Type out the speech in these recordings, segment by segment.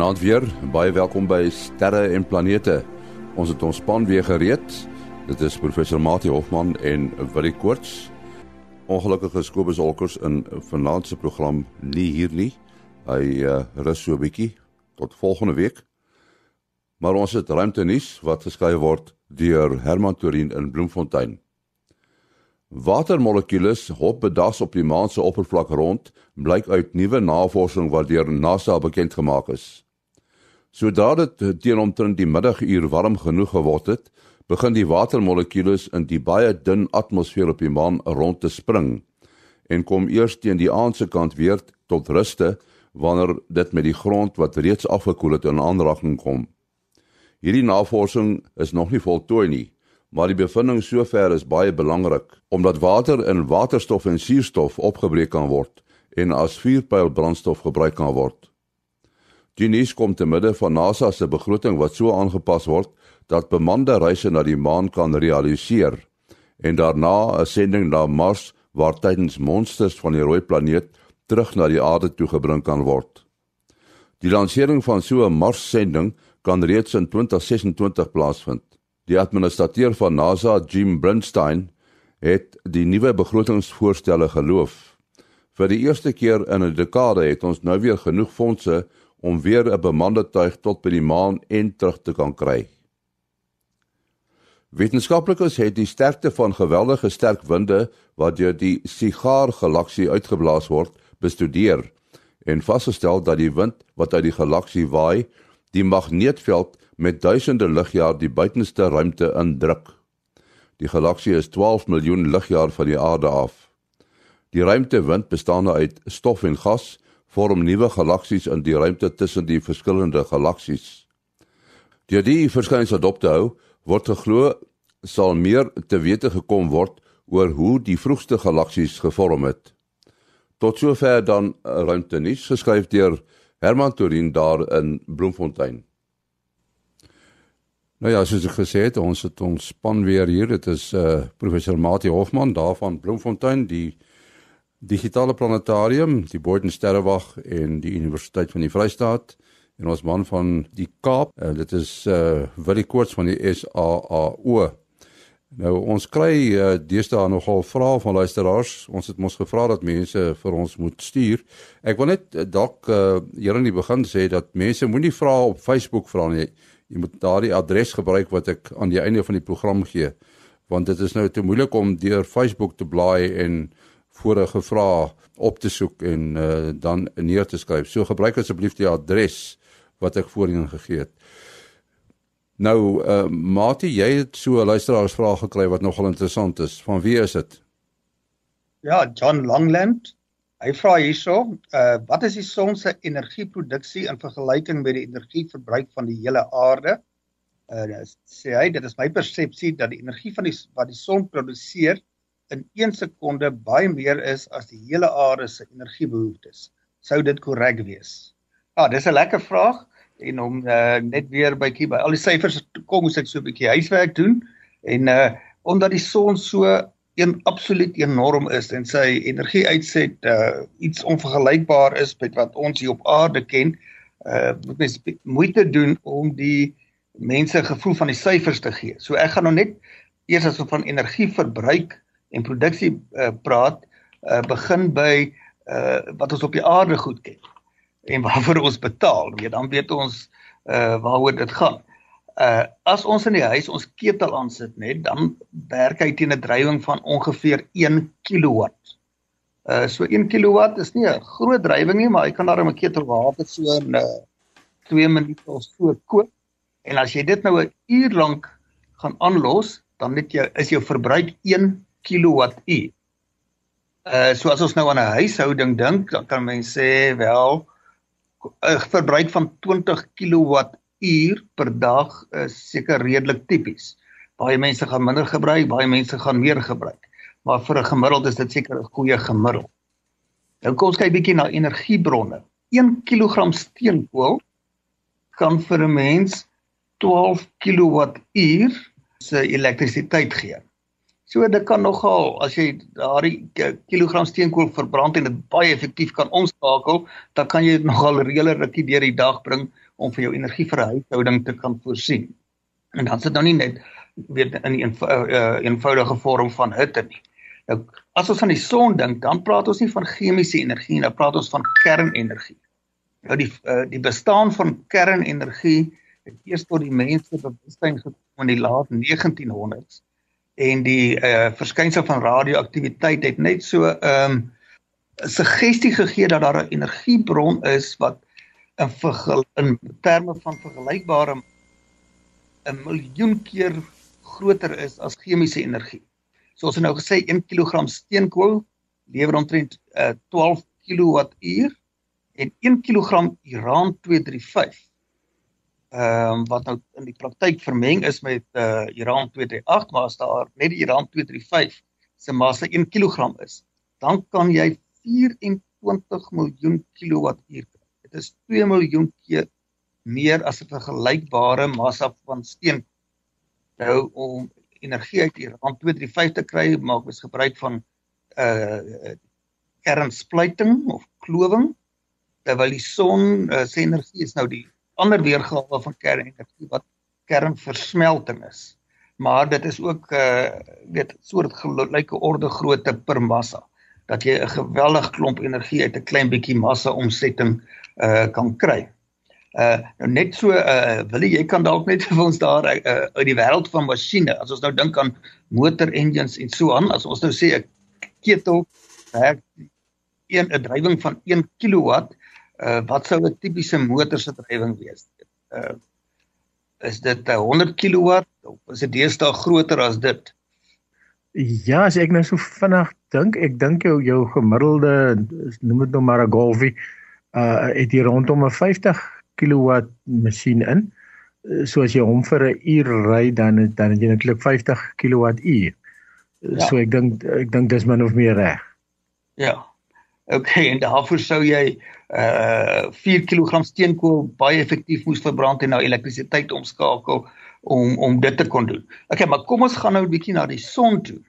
Goeienaand weer. Baie welkom by Sterre en Planete. Ons het ons span weer gereed. Dit is professor Mati Hofman en Willie Koorts. Ongelukkig is Kobus Olkers in vanaand se program nie hier nie. Hy uh, rus so 'n bietjie tot volgende week. Maar ons het ruimte nuus wat geskryf word deur Herman Torin in Bloemfontein. Watermolekules hop bedas op die maan se oppervlak rond, blyk uit nuwe navorsing wat deur NASA bekend gemaak is. Sodra dit teen omtrent die middaguur warm genoeg geword het, begin die watermolekules in die baie dun atmosfeer op die maan rond te spring en kom eers teen die aand se kant weer tot ruste wanneer dit met die grond wat reeds afgekoel het in aanraking kom. Hierdie navorsing is nog nie voltooi nie, maar die bevinding sover is baie belangrik omdat water in waterstof en suurstof opgebreek kan word en as vuurpyl brandstof gebruik kan word. Die nuus kom te midde van NASA se begroting wat so aangepas word dat bemande reise na die maan kan realiseer en daarna 'n sending na Mars waar tydens monsters van die rooi planeet terug na die aarde toe gebring kan word. Die lansering van so 'n Mars-sending kan reeds in 2026 plaasvind. Die administrateur van NASA, Jim Bernstein, het die nuwe begrotingsvoorstelle geloof. Vir die eerste keer in 'n dekade het ons nou weer genoeg fondse om weer 'n bemande tuig tot by die maan en terug te kan kry. Wetenskaplikes het die sterkte van geweldige sterk winde wat deur die Sigar galaksie uitgeblaas word, bestudeer en vasgestel dat die wind wat uit die galaksie waai, die magneetveld met duisende ligjaar die buitenste ruimte indruk. Die galaksie is 12 miljoen ligjaar van die aarde af. Die ruimtewind bestaan uit stof en gas, vorm nuwe galaksies in die ruimte tussen die verskillende galaksies. Deur die verskynsel dop te hou, word geglo sal meer te wete gekom word oor hoe die vroegste galaksies gevorm het. Tot sover dan ruimte nuus geskryf deur Herman Torin daar in Bloemfontein. Nou ja, soos ek gesê het, ons het ons span weer hier. Dit is uh professor Mati Hofman daar van Bloemfontein, die digitale planetarium, die Boden Sterrewag en die Universiteit van die Vrystaat en ons man van die Kaap. Uh, dit is uh Willie Koorts van die SAAO. Nou ons kry uh, deesdae nogal vrae van luisteraars. Ons het mos gevra dat mense vir ons moet stuur. Ek wil net uh, dalk uh, hier in die begin sê dat mense moenie vra op Facebook vra nie jy moet daardie adres gebruik wat ek aan die einde van die program gee want dit is nou te moeilik om deur Facebook te blaai en vorige vrae op te soek en uh, dan neer te skryf. So gebruik asseblief die adres wat ek voorheen gegee het. Nou, uh Mati, jy het so 'n luisteraarsvraag gekry wat nogal interessant is. Van wie is dit? Ja, John Longland. Hy vra hierso, uh wat is die son se energieproduksie in vergelyking met die energieverbruik van die hele aarde? Uh sê hy, dit is my persepsie dat die energie van die wat die son produseer in 1 sekonde baie meer is as die hele aarde se energiebehoeftes. Sou dit korrek wees? Ah, dis 'n lekker vraag en om uh net weer bytjie by al die syfers kom, moet ek so 'n bietjie huiswerk doen en uh omdat die son so een absoluut enorm is en sy energie uitset uh iets onvergelykbaar is met wat ons hier op aarde ken. Uh moet mens moeite doen om die mense gevoel van die syfers te gee. So ek gaan nou net eers as ons van energieverbruik en produksie uh praat, uh begin by uh wat ons op die aarde goed ken en waarvoor ons betaal. Weet dan weet ons uh waaroor dit gaan uh as ons in die huis ons ketel aansit net dan werk hy teen 'n drywing van ongeveer 1 kW. Uh so 1 kW is nie 'n groot drywing nie, maar hy kan daarom 'n ketel water so in uh 2 minute of so kook. En as jy dit nou 'n uur lank gaan aanlos, dan net jy is jou verbruik 1 kWh. Uh so as ons nou aan 'n huishouding dink, dan kan mens sê wel 'n verbruik van 20 kW uur per dag is seker redelik tipies. Baie mense gaan minder gebruik, baie mense gaan meer gebruik. Maar vir 'n gemiddeld is dit seker 'n goeie gemiddeld. Nou kom ons kyk bietjie na energiebronne. 1 kg steenkool kan vir 'n mens 12 kWh se elektrisiteit gee. So dit kan nogal as jy daardie kilogram steenkool verbrand en dit baie effektief kan omskakel, dan kan jy nogal reële rukkie deur die dag bring om vir jou energie vir 'n huishouding te kan voorsien. En dan sit nou nie net weet in 'n eenv uh, eenvoudige vorm van hitte nie. Nou as ons aan die son dink, dan praat ons nie van chemiese energie nie, dan praat ons van kernenergie. Nou die uh, die bestaan van kernenergie het eers tot die mense bewustheid gekom in die laat 1900s en die uh verskynsel van radioaktiwiteit het net so 'n um, suggestie gegee dat daar 'n energiebron is wat in vergel, in terme van vergelykbare 'n miljoen keer groter is as chemiese energie. So ons het nou gesê 1 kg steenkool lewer omtrent uh, 12 kWh en 1 kg uran 235 ehm um, wat nou in die praktyk vermeng is met uh uran 238 maar as daar net die uran 235 se massa 1 kg is, dan kan jy 24 miljoen kilowattuur kry. Dit is 2 miljoen keer meer as 'n vergelykbare massa van steen. Nou om energie uit uran 235 te kry, maak ons gebruik van uh kernspluiting of klowing terwyl die son uh, se energie is nou die ander weergawe van kernenergie wat kernversmelting is. Maar dit is ook uh weet soort gelyke orde grootte per massa dat jy 'n geweldig klomp energie uit 'n klein bietjie massa omsetting uh kan kry. Uh nou net so uh wil jy kan dalk net vir ons daar uh uit die wêreld van masjiene as ons nou dink aan motor engines en so aan as ons nou sê 'n ketel werk een 'n drywing van 1 kW uh, wat sou 'n tipiese motor se drywing wees? Uh is dit 'n 100 kW of is dit deesdae groter as dit? Ja, as ek nou so vinnig dink, ek dink jou jou gemiddelde noem dit nou maar 'n Golfie uh het hier rondom 'n 50 kW masjien in. So as jy hom vir 'n uur ry dan dan het jy netlik 50 kWh. Ja. So ek dink ek dink dis min of meer reg. Ja. Okay, en daarvoor sou jy uh 4 kg steenkool baie effektief moes verbrand en na elektrisiteit omskakel om om dit te kon doen. Okay, maar kom ons gaan nou 'n bietjie na die son toe.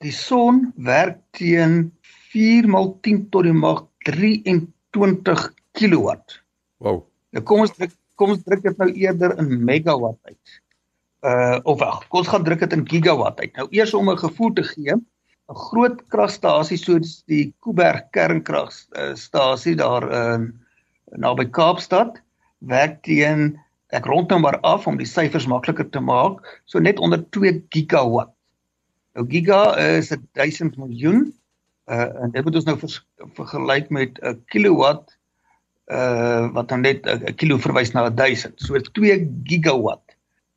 Die son werk teen 4 maal 10 tot die mag 23 kW. Wow. Nou kom ons druk kom ons druk dit nou eerder in megawatt uit. Uh of wag, kom ons gaan druk dit in gigawatt uit. Nou eers om 'n gevoel te gee, 'n groot kragstasie soos die Kuiberg kernkragstasie daar in naby Kaapstad werk teen ek rond nou maar af om die syfers makliker te maak, so net onder 2 gigawatt. Nou giga is 1000 miljoen uh en dit moet ons nou vers, vergelyk met 'n kilowatt uh wat dan net 'n kilo verwys na 1000. So 2 gigawatt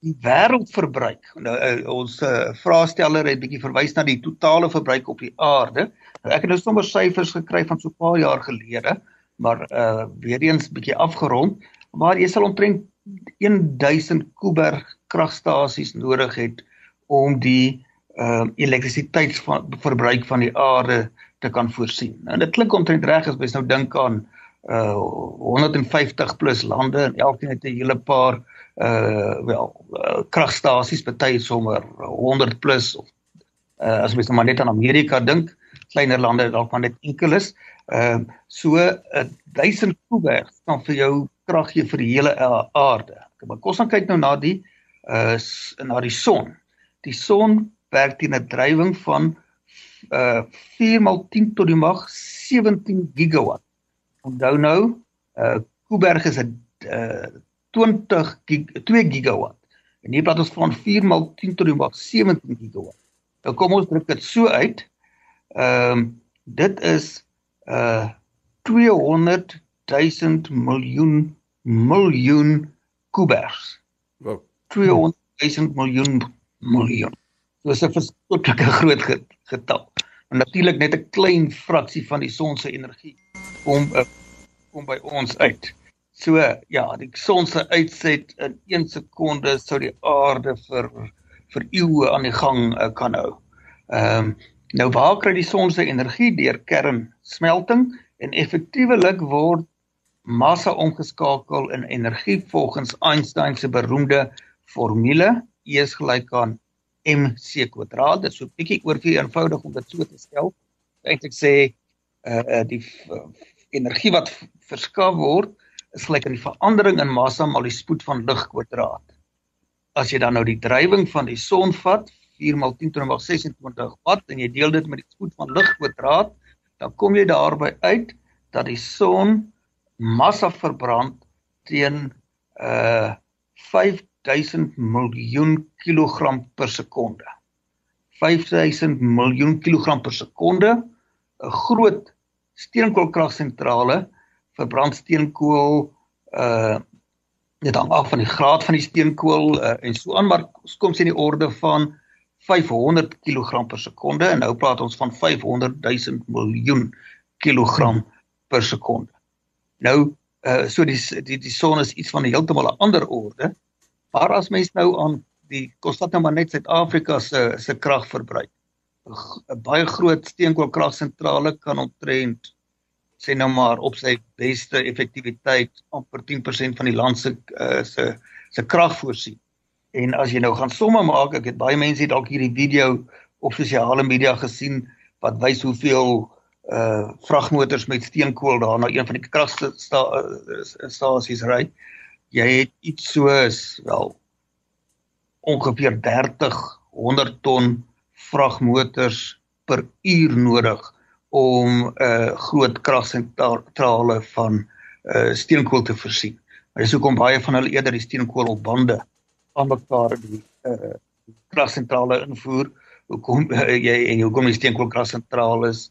die wêreldverbruik. Nou uh, ons uh, vraesteller het bietjie verwys na die totale verbruik op die aarde. Nou, ek het nou sommer syfers gekry van so 'n paar jaar gelede, maar uh weer eens bietjie afgerond, maar jy sal omtrent 1000 Kuiberg kragstasies nodig het om die uh elektrisiteitsverbruik van die aarde te kan voorsien. Nou dit klink omtrent reg as mens nou dink aan uh 150 plus lande en elkeen het 'n hele paar uh wel uh, kragstasies baie sommer 100 plus of uh, as mens nou maar net aan Amerika dink kleiner lande dalk maar net enkele is. Uh so 'n 1000 kuberg kan vir jou krag gee vir die hele aarde. Maar kom ons kyk nou na die uh na die son. Die son werk teen 'n drywing van uh 4 maal 10 tot die mag 17 gigawatt. Onthou nou uh kuberg is 'n uh 20 gig, 2 gigawatt. En hier praat ons van 4 maal 10 tot die mag 17 gigawatt. Nou kom ons druk dit so uit. Ehm um, dit is uh 200 000 miljoen miljoen kubers. Wow. 200 000 miljoen miljoen. Dit is 'n verskriklike groot getal. En natuurlik net 'n klein fraksie van die son se energie kom uh, kom by ons uit. So ja, die son se uitset in 1 sekonde sou die aarde vir vir eeue aan die gang uh, kan hou. Ehm um, nou waar kry die son se energie deur kernsmelting en effektiewelik word massa omgeskakel in energie volgens Einstein se beroemde formule E is gelyk aan mc kwadraat. Dit is so 'n bietjie oorvie eenvoudig om dit so te stel. Eintlik sê uh die energie wat verskaf word is gelyk aan die verandering in massa maal die spoed van lig kwadraat. As jy dan nou die drywing van die son vat, 4 x 10 tot 26 watt en jy deel dit met die spoed van lig kwadraat, dan kom jy daarby uit dat die son massa verbrand teen uh 5000 miljoen kilogram per sekonde. 5000 miljoen kilogram per sekonde. 'n Groot steenkoolkragsentrale verbrand steenkool uh dit hang af van die graad van die steenkool uh, en so aan maar kom sien die orde van 500 kg per sekonde en nou praat ons van 500 000 miljoen kilogram per sekonde. Nou uh so die die die son is iets van 'n heeltemal 'n ander orde. Maar as mens nou aan die kostat nou maar net Suid-Afrika se se kragverbruik. 'n baie groot steenkoolkragsentrale kan omtrent sê nou maar op sy beste effektiwiteit amper 10% van die land se uh, se se krag voorsien. En as jy nou gaan somme maak, ek het baie mense dalk hierdie video op sosiale media gesien wat wys hoeveel uh vragmotors met steenkool daar na een van die kragstasies sta, uh, ry. Jy het iets soos wel ongeveer 30 100 ton vragmotors per uur nodig om 'n uh, groot kragsentrale van uh, steenkool te voorsien. Maar dis hoekom baie van hulle eerder die steenkool op bande aan mekaar die uh, kragsentrale invoer. Hoekom uh, jy en hoekom die steenkoolkragsentrale is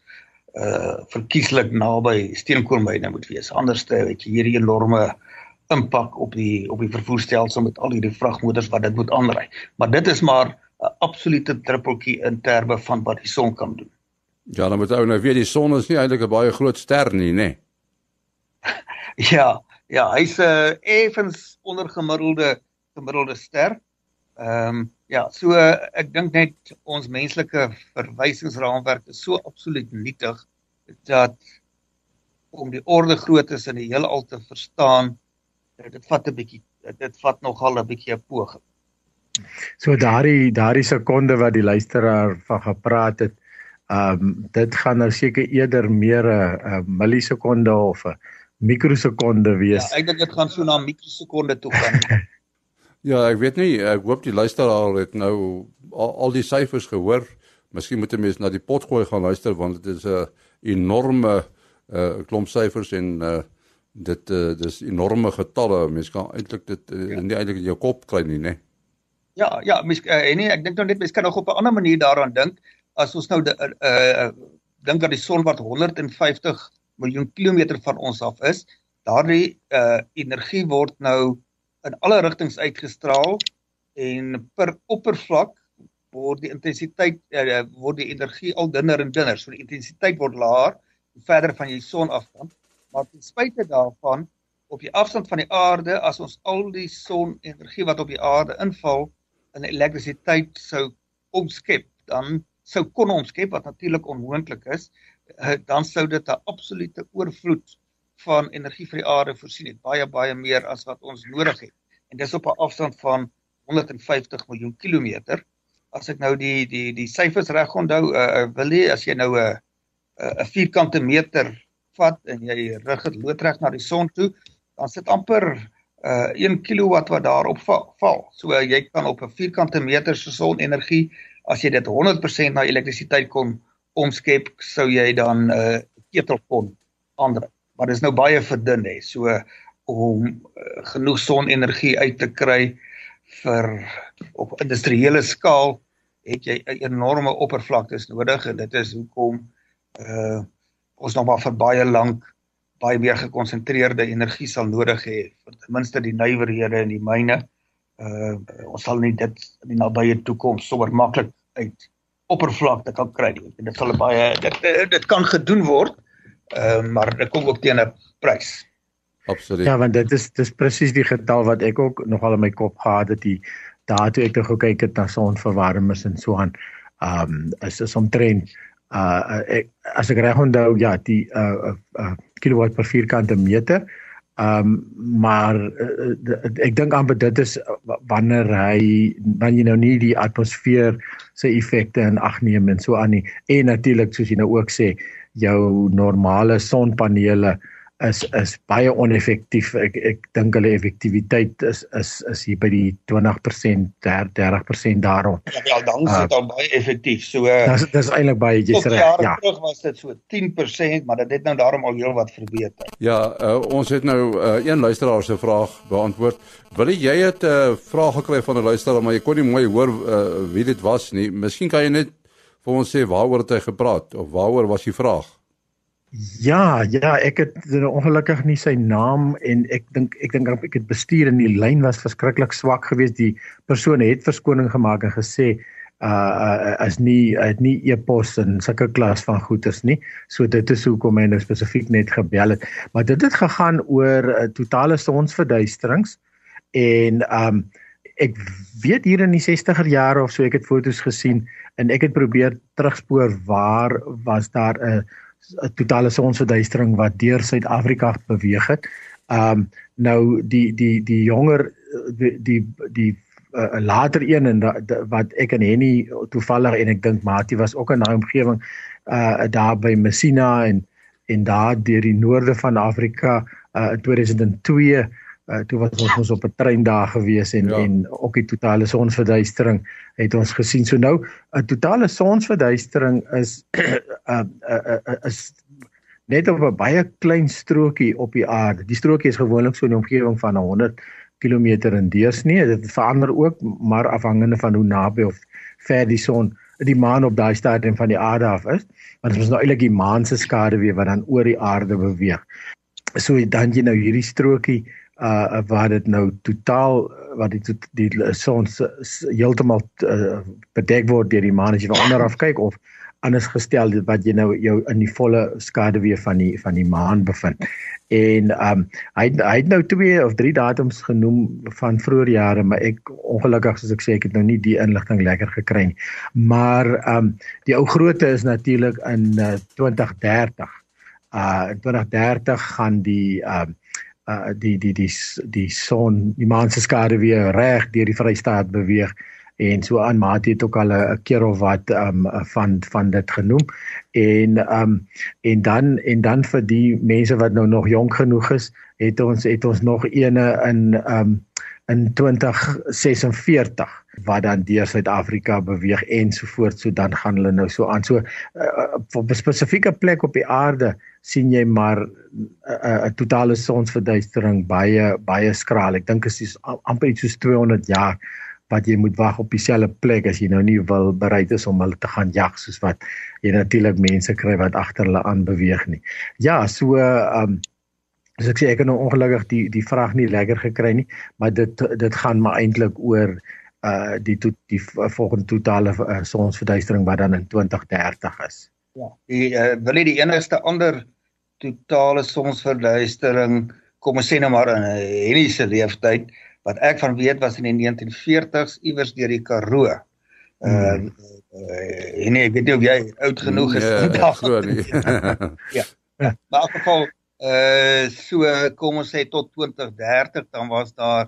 uh verkieslik naby steenkoolmyne moet wees. Anderste het jy hierdie enorme impak op die op die vervoerstelsel met al hierdie vragmotors wat dit moet aanry. Maar dit is maar 'n absolute druppeltjie in terme van wat die son kan doen. Ja, dan moet ou nou weet die son is nie eintlik 'n baie groot ster nie, nê? ja, ja, hy's 'n uh, effens ondergemiddelde gemiddelde ster. Ehm um, ja, so uh, ek dink net ons menslike verwysingsraamwerk is so absoluut nietig dat om die orde groottes in die heelal te verstaan, dit vat 'n bietjie dit vat nogal 'n bietjie 'n poging. So daardie daardie sekonde wat die luisteraar van gepraat het, Ehm um, dit gaan nou seker eerder meer 'n millisekonde of 'n mikrosekonde wees. Ja, ek dink dit gaan so na mikrosekonde toe gaan. ja, ek weet nie, ek hoop die luisteraar het nou al, al die syfers gehoor. Miskien moet 'n mens na die pot gooi gaan luister want dit is 'n enorme uh, klomp syfers en uh, dit uh, dis enorme getalle. Mens kan eintlik dit uh, ja. nie eintlik in jou kop kry nie, né? Ja, ja, mens uh, nee, ek dink nou net mens kan nog op 'n ander manier daaraan dink as ons nou uh, uh dink dat die son wat 150 miljoen kilometer van ons af is, daardie uh energie word nou in alle rigtings uitgestraal en per oppervlak word die intensiteit uh, word die energie al dunner en dunner. So die intensiteit word laer verder van jy son afkom. Maar ten spyte daarvan op die afstand van die aarde as ons al die son energie wat op die aarde inval in elektrisiteit sou omskep, dan sou kon omskep wat natuurlik onmoontlik is, uh, dan sou dit 'n absolute oorvloed van energie vir die aarde voorsien het, baie baie meer as wat ons nodig het. En dis op 'n afstand van 150 miljoen kilometer. As ek nou die die die syfers reg onthou, uh, wil jy as jy nou 'n uh, 'n vierkante meter vat en jy rig dit loodreg na die son toe, dan sit amper uh 1 kilowatt wat daarop val. So uh, jy kan op 'n vierkante meter se sonenergie as jy dit 100% na elektrisiteit kon omskep, sou jy dan 'n uh, ketel kon aandry. Maar dit is nou baie verdun hè. So om uh, genoeg sonenergie uit te kry vir op industriële skaal het jy 'n enorme oppervlaktes nodig en dit is hoekom uh ons nog maar vir baie lank baie meer gekonsentreerde energie sal nodig hê vir ten minste die nywerhede en die myne uh ons sal nie dit in die nabye toekoms sommer maklik uit oppervlakte kan kry nie. Dit sal baie dit dit kan gedoen word. Ehm uh, maar dit kom ook teen 'n prys. Absoluut. Ja, want dit is dis presies die getal wat ek ook nogal in my kop gehad het die daartoe ek het gekyk het na sonverwarmers en so aan. Ehm um, is is omtrent uh ek as ek reg onthou ja, die uh, uh kilowatt per vierkante meter Ehm um, maar uh, ek dink amper dit is wanneer hy wanneer jy nou nie die atmosfeer se effekte in ag neem en so aan nie. En natuurlik soos jy nou ook sê jou normale sonpanele is is baie oneffektief. Ek ek dink hulle effektiwiteit is is is hier by die 20% 30% daarom. Ja, ja dan is dit uh, al baie effektief. So Dis dis eintlik baie jy's reg. Ja. Terug was dit so 10%, maar dit het nou daarom al heel wat verbeter. Ja, uh, ons het nou uh, een luisteraar se vraag beantwoord. Wil jy het 'n uh, vraag gekry van 'n luisteraar, maar jy kon nie mooi hoor uh, wie dit was nie. Miskien kan jy net vir ons sê waaroor het hy gepraat of waaroor was die vraag? Ja, ja, ek het ongelukkig nie sy naam en ek dink ek dink ek het bestuur en die lyn was verskriklik swak geweest. Die persoon het verskoning gemaak en gesê uh as nie het nie e-pos en sulke klas van goeders nie. So dit is hoekom hy nou spesifiek net gebel het. Maar dit het gegaan oor uh, totale sonsverduisterings en um ek weet hier in die 60er jare of so ek het fotos gesien en ek het probeer terugspoor waar was daar 'n uh, 'n totale sonsverduistering wat deur Suid-Afrika beweeg het. Um nou die die die jonger die die die uh, later een en da, da, wat ek en Henny toevallig en ek dink Mati was ook in daai omgewing uh daar by Messina en en daar deur die noorde van Afrika uh in 2002 uh, toe was ons ons op 'n trein daar gewees en ja. en ook die totale sonsverduistering het ons gesien. So nou 'n totale sonsverduistering is uh, uh, uh, uh, is net op 'n baie klein strokie op die aarde. Die strokie is gewoonlik so in 'n omgewing van 100 km in deursnee. Dit verander ook maar afhangende van hoe naby of ver die son die maan op daai stadium van die aarde af is. Maar dit is nou eintlik die maan se skaduwee wat dan oor die aarde beweeg. So dan jy nou hierdie strokie uh waar dit nou totaal wat die die son heeltemal uh, bedek word deur die maan as jy van onder af kyk of anders gestel wat jy nou jou in die volle skaduwee van die van die maan bevind. En um hy hy het nou twee of drie datums genoem van vroeë jare, maar ek ongelukkig soos ek sê ek het nou nie die inligting lekker gekry nie. Maar um die ou grootte is natuurlik in uh, 2030. Uh 2030 gaan die um uh die die die die son die maan se skade weer reg deur die Vrystaat beweeg en so aan. Maat het ook al 'n keer of wat um van van dit genoem. En um en dan en dan vir die mense wat nou nog jonk genoeg is het ons het ons nog eene in um in 2046 wat dan deur Suid-Afrika beweeg ensovoorts so dan gaan hulle nou so aan. So uh, op 'n spesifieke plek op die aarde sien jy maar 'n uh, uh, totale sonsverduistering baie baie skraal ek dink dit is amper iets soos 200 jaar wat jy moet wag op dieselfde plek as jy nou nie wil bereid is om hulle te gaan jag soos wat jy natuurlik mense kry wat agter hulle aan beweeg nie ja so um, As ek sê ek het nou ongelukkig die die vraag nie lekker gekry nie, maar dit dit gaan maar eintlik oor uh die to, die volgende totale uh, sonsverduistering wat dan in 2030 is. Ja. Die uh, wil jy die enigste ander totale sonsverduistering kom ons sê nou maar in 'n heliese leeftyd wat ek van weet was in die 1940s iewers deur die Karoo. Uh, hmm. uh en ek weet nie of jy oud genoeg is om daag glo nie. ja. Maar in elk geval Uh so kom ons sê tot 2030 dan was daar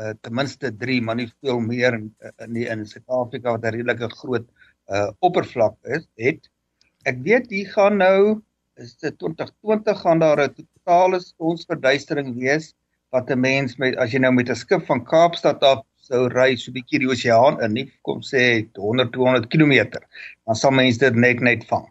uh ten minste 3 maar nie veel meer in in, in Suid-Afrika wat 'n redelike groot uh oppervlak is het. Ek weet hier gaan nou is dit 2020 gaan daar 'n totale sonsverduistering wees wat 'n mens met as jy nou met 'n skip van Kaapstad af sou ry so 'n bietjie die oseaan in, nie kom sê 100 200 km, dan sal mense dit net net vang.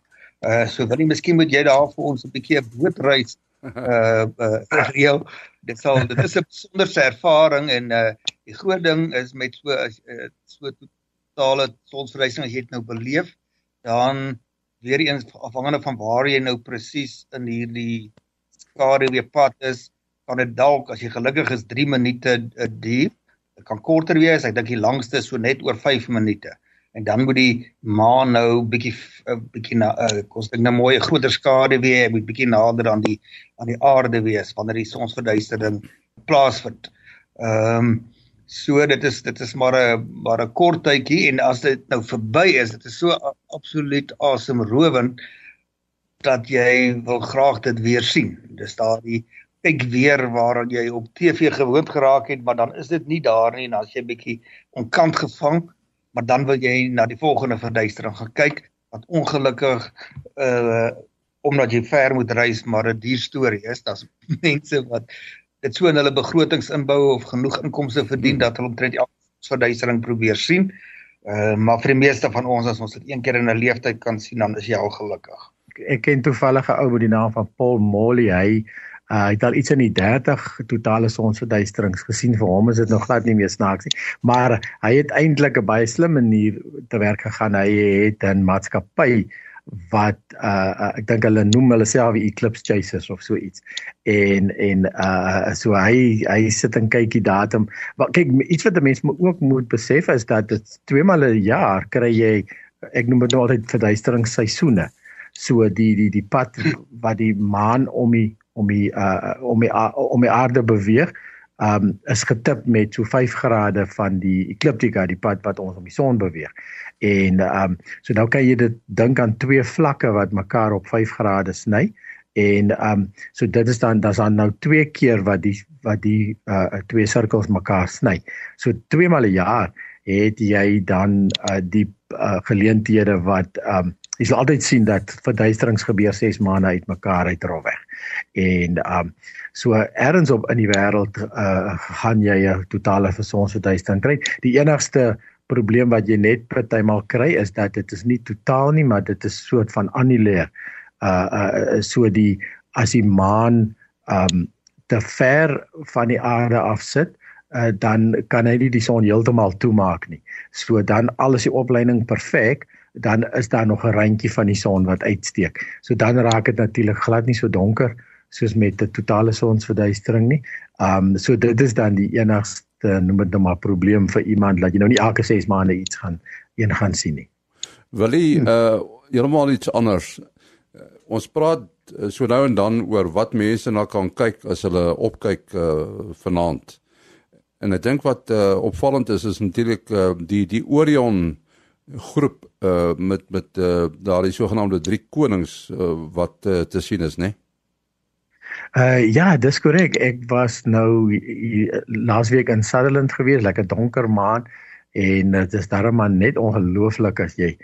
Uh so wil jy miskien moet jy daar vir ons 'n bietjie 'n bootreis uh uh reël dit sal dit is 'n besonderse ervaring en uh die groot ding is met so as uh, so totale sonsverwysing as jy dit nou beleef dan weer eens afhangende van waar jy nou presies in hierdie skaduwee pad is kan dit dalk as jy gelukkig is 3 minute uh, duur dit kan korter wees ek dink die langste so net oor 5 minute en dan moet die maan nou bietjie eh, bietjie na uh, kos ding nou mooi groter skade weer moet bietjie nader aan die aan die aarde wees wanneer die sonsverduistering plaasvind. Ehm um, so dit is dit is maar 'n maar 'n kort tydjie en as dit nou verby is dit is so absoluut asemrowend dat jy wil graag dit weer sien. Dis daardie kyk weer waar jy op TV gewoond geraak het, maar dan is dit nie daar nie en as jy bietjie onkant gevang, maar dan wil jy na die volgende verduistering gaan kyk wat ongelukkig uh omdat jy ver moet reis maar 'n duur storie is. Daar's mense wat dit so in hulle begrotings inbou of genoeg inkomste verdien dat hulle omtrent elke verduistering probeer sien. Uh maar vir die meeste van ons as ons dit een keer in 'n lewenstyd kan sien, dan is jy al gelukkig. Ek ken toevallig 'n ou met die naam van Paul Molly. Hy Uh, hy het al iets in die 30 totale sonsverduisterings gesien. Vir hom is dit nog glad nie meer snaaks nie. Maar hy het eintlik 'n baie slim manier te werk gegaan. Hy het 'n maatskappy wat uh, uh ek dink hulle noem hulle self Eclipse Chasers of so iets. En en uh so hy hy sit en kyk die datum. Maar kyk iets wat 'n mens ook moet besef is dat dit twee maal 'n jaar kry jy ek noem dit nou altyd verduisteringsseisoene. So die die die pad wat die maan om die om die uh om die uh, om die aarde beweeg um is getip met so 5 grade van die ekliptika die pad wat ons om die son beweeg. En um so nou kan jy dit dink aan twee vlakke wat mekaar op 5 grade sny en um so dit is dan dan's dan nou twee keer wat die wat die uh twee sirkels mekaar sny. So twee maal 'n jaar het jy dan uh die uh, geleenthede wat um jy sal altyd sien dat verduisterings gebeur 6 maande uitmekaar uit rofweg. En um so ergens op in die wêreld uh gaan jy 'n totale versonsverduistering kry. Die enigste probleem wat jy net partymal kry is dat dit is nie totaal nie, maar dit is soort van annulêr. Uh uh so die as die maan um te ver van die aarde af sit, uh dan kan hy nie die son heeltemal toemaak nie. So dan al is die opleiding perfek, dan is daar nog 'n randjie van die son wat uitsteek. So dan raak dit natuurlik glad nie so donker soos met 'n totale sonsverduistering nie. Um so dit is dan die enigste noem dit nou maar probleem vir iemand dat jy nou nie elke 6 maande iets gaan een gaan sien nie. Wil jy uh heeltemal iets anders? Uh, ons praat uh, so nou en dan oor wat mense na kan kyk as hulle opkyk uh vanaand. En ek dink wat uh, opvallend is is natuurlik uh, die die Orion groep uh met met uh daardie sogenaamde drie konings uh, wat uh, te sien is, né? Uh ja, dis korrek. Ek was nou laasweek in Sutherland gewees, lekker donker maan en dit is darem maar net ongelooflik as jy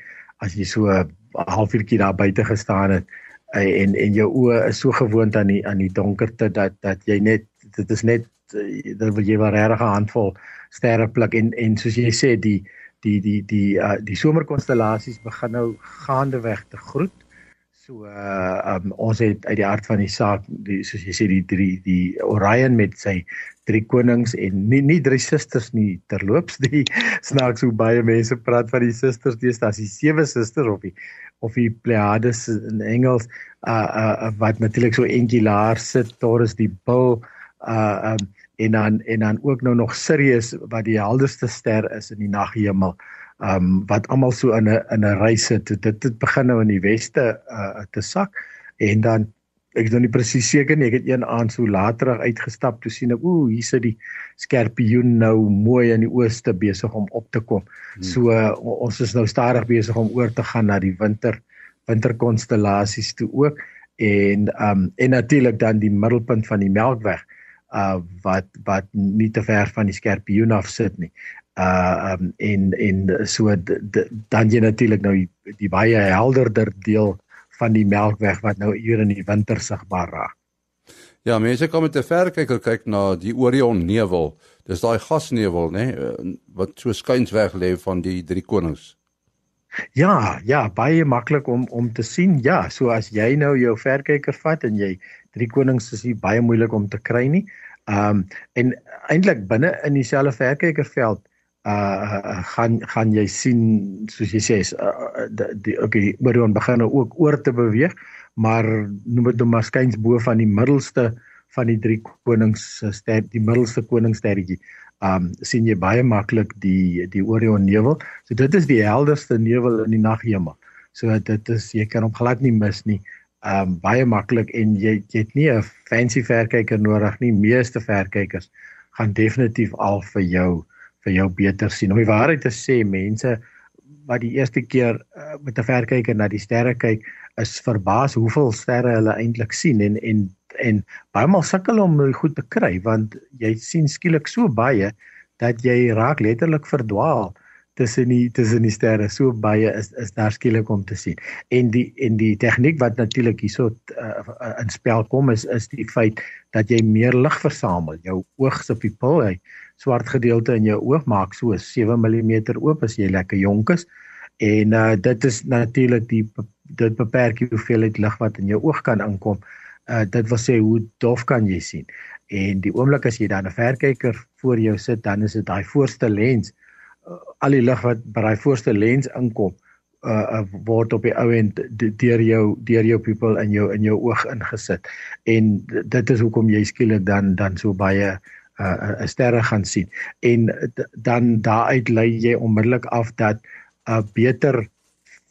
as jy so 'n halfuurtjie daar buite gestaan het en en jou oë is so gewoond aan die aan die donkerte dat dat jy net dit is net dan wil jy wel regtig 'n handvol sterre pluk en en soos jy sê die die die die uh, die somerkonstellasies begin nou gaandeweg te groet. So uh um, ons het uit die hart van die saak die soos jy sê die drie die Orion met sy drie konings en nie nie drie susters nie terloops die snaaks hoe baie mense praat van die susters dis as die sewe susters of die of die Pleiades in Engels uh uh wat natuurlik so enkelaar sit Taurus die bil uh um en dan en dan ook nou nog Sirius wat die helderste ster is in die naghemel. Um wat almal so in 'n in 'n reis sit. Dit dit begin nou in die weste uh te sak en dan ek is nou nie presies seker nie. Ek het een aand so later uitgestap toe sien ek ooh hier sit die skorpioen nou mooi in die ooste besig om op te kom. Hmm. So uh, ons is nou stadig besig om oor te gaan na die winter winterkonstellasies toe ook en um en natuurlik dan die middelpunt van die Melkweg uh wat wat nie te ver van die skorpioen af sit nie. Uh um en en so dan jy natuurlik nou die, die baie helderder deel van die melkweg wat nou hier in die winter sigbaar raak. Ja, mense kom met 'n verkyker kyk na die Orion nevel. Dis daai gasnevel, nê, nee, wat so skuinsweg lê van die drie konings. Ja, ja, baie maklik om om te sien. Ja, so as jy nou jou verkyker vat en jy drie konings is nie baie moeilik om te kry nie. Ehm um, en eintlik binne in dieselfde verkykerveld uh gaan gaan jy sien soos jy sê uh, die, die okay Orion begin nou ook oor te beweeg maar noem dit nou maar skuins bo van die middelste van die drie konings ster die middelste koningssterretjie. Um sien jy baie maklik die die Orion nevel. So dit is die helderste nevel in die naghemel. So dit is jy kan hom glad nie mis nie um baie maklik en jy jy het nie 'n fancy verkyker nodig nie. Meeste verkykers gaan definitief al vir jou vir jou beter sien. Om die waarheid te sê, mense wat die eerste keer uh, met 'n verkyker na die sterre kyk is verbaas hoeveel sterre hulle eintlik sien en en en baie maal sukkel om goed te kry want jy sien skielik so baie dat jy raak letterlik verdwaal tussen die tussen die sterre so baie is is daar skielik om te sien. En die en die tegniek wat natuurlik hierso uh, in spel kom is is die feit dat jy meer lig versamel. Jou oog se pupil, hy swart gedeelte in jou oog maak so 7 mm oop as jy lekker jonk is. En uh, dit is natuurlik die dit beperk die hoeveelheid lig wat in jou oog kan inkom. Uh, dit wil sê hoe dof kan jy sien? En die oomblik as jy dan 'n verkyker voor jou sit, dan is dit daai voorste lens uh, al die lig wat by daai voorste lens inkom uh, uh word op die ou end deur jou deur jou pupil in jou in jou oog ingesit en dit is hoekom jy skielik dan dan so baie uh, uh sterre gaan sien en dan daaruit lei jy onmiddellik af dat 'n uh, beter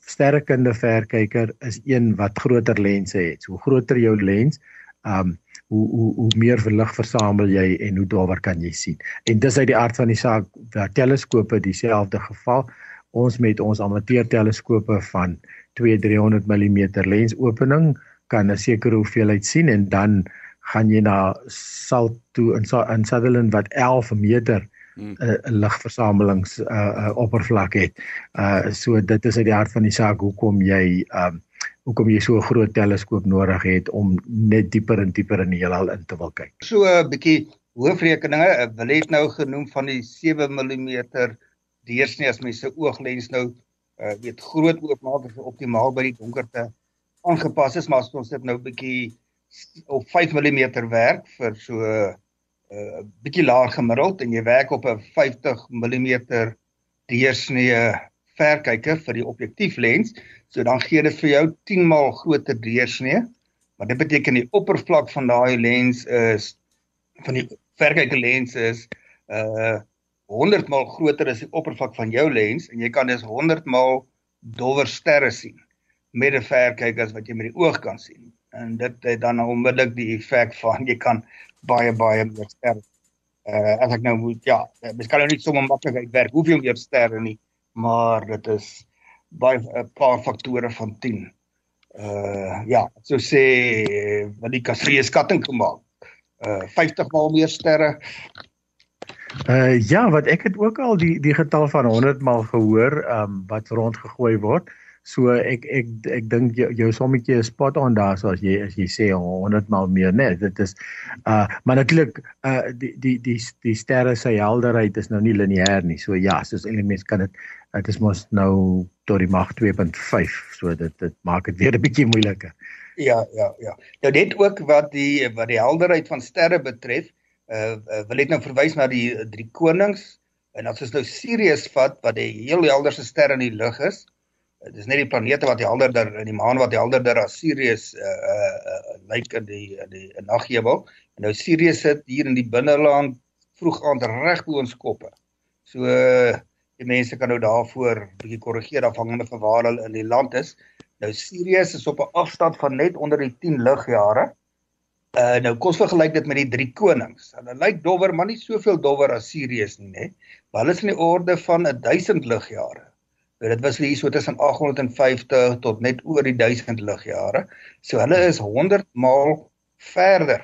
sterrekunde verkyker is een wat groter lense het. So groter jou lens, um hoe hoe hoe meer verlig versamel jy en hoe daaroor kan jy sien. En dis uit die aard van die saak dat teleskope dieselfde geval. Ons met ons amateur teleskope van 2-300 mm lens opening kan 'n sekere hoeveelheid sien en dan gaan jy na Salt toe in in Sutherland wat 11 meter 'n hmm. uh, ligversamelings uh, uh, oppervlak het. Uh so dit is uit die hart van die saak hoekom jy um uh, hoekom jy so 'n groot teleskoop nodig het om net dieper en dieper in die heelal in te wil kyk. So 'n bietjie hoofrekeninge, wil het nou genoem van die 7 mm deursnee as mens se ooglens nou uh, weet groot oopmaak is optimaal by die donkerte aangepas is, maar as ons dit nou bietjie op 5 mm werk vir so 'n uh, uh, bietjie laag gemiddeld en jy werk op 'n 50 mm deursnee verkyker vir die objektieflens, So dan gee dit vir jou 10 maal groter deursnee. Wat dit beteken die oppervlak van daai lens is van die verkyker lens is uh 100 maal groter as die oppervlak van jou lens en jy kan dus 100 maal dowwer sterre sien met 'n verkyker as wat jy met die oog kan sien. En dit het dan onmiddellik die effek van jy kan baie baie meer sterre uh as ek nou moet ja, kan nou nie sommer maklik uitwerk hoeveel meer sterre nie, maar dit is baie 'n paar faktore van 10. Uh ja, so sê wat die kasrie skatting gemaak. Uh 50 maal meer sterre. Uh ja, wat ek het ook al die die getal van 100 maal gehoor, um wat rondgegooi word. So ek ek ek dink jou, jou sommetjie is spot on daar so as jy as jy sê 100 maal meer net. Dit is uh maar natuurlik uh die die die die sterre se helderheid is nou nie lineêr nie. So ja, soos elements kan dit dit is mos nou tot die mag 2.5 so dit dit maak dit weer 'n bietjie moeiliker. Ja, ja, ja. Nou net ook wat die wat die helderheid van sterre betref, uh, uh wil ek nou verwys na die drie konings en as ons nou Sirius vat wat die heel helderste ster in die lug is, dit is net die planete wat helderder in die maan wat helderder as Sirius uh uh, uh lyk in die in die naghemel. En nou Sirius sit hier in die binneland vroeg aand reg bo ons koppe. So uh, die mense kan nou daarvoor bietjie korrigeer afhangende van waar hulle in die land is. Nou Sirius is op 'n afstand van net onder die 10 ligjare. Uh nou kos vergelyk dit met die drie konings. Hulle lyk dowwer, maar nie soveel dowwer as Sirius nie, né? Maar hulle is in die orde van 1000 ligjare. So dit was hier so tussen 850 tot net oor die 1000 ligjare. So hulle is 100 maal verder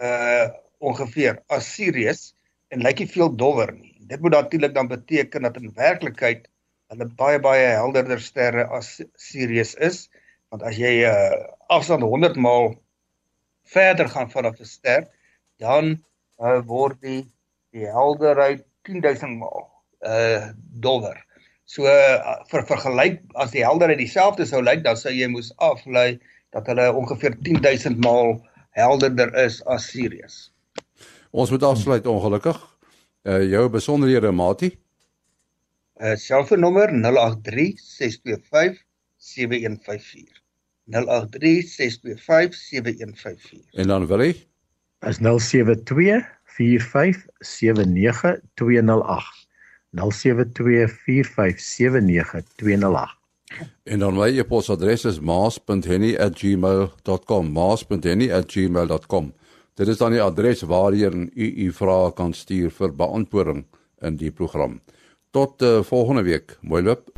uh ongeveer as Sirius en lyk nie veel dowwer nie. Dit moet natuurlik dan beteken dat in werklikheid hulle baie baie helderder sterre as Sirius is, want as jy 'n uh, afstand 100 maal verder gaan vanaf 'n ster, dan uh, word die die helderheid 10000 maal uh dowwer. So uh, vir vergelyk as die helderheid dieselfde sou lyk, dan sou jy moes aflei dat hulle ongeveer 10000 maal helderder is as Sirius. Ons moet afsluit ongelukkig. Uh jou besonderhede Mati? Uh selfoonnommer 083 625 7154. 083 625 7154. En dan wil jy? Is 072 45 79 208. 0724579208. En dan my e-posadres is maas.henny@gmail.com. maas.henny@gmail.com. Dit is dan die adres waarheen u u vrae kan stuur vir beantwoording in die program. Tot uh, volgende week. Mooi loop.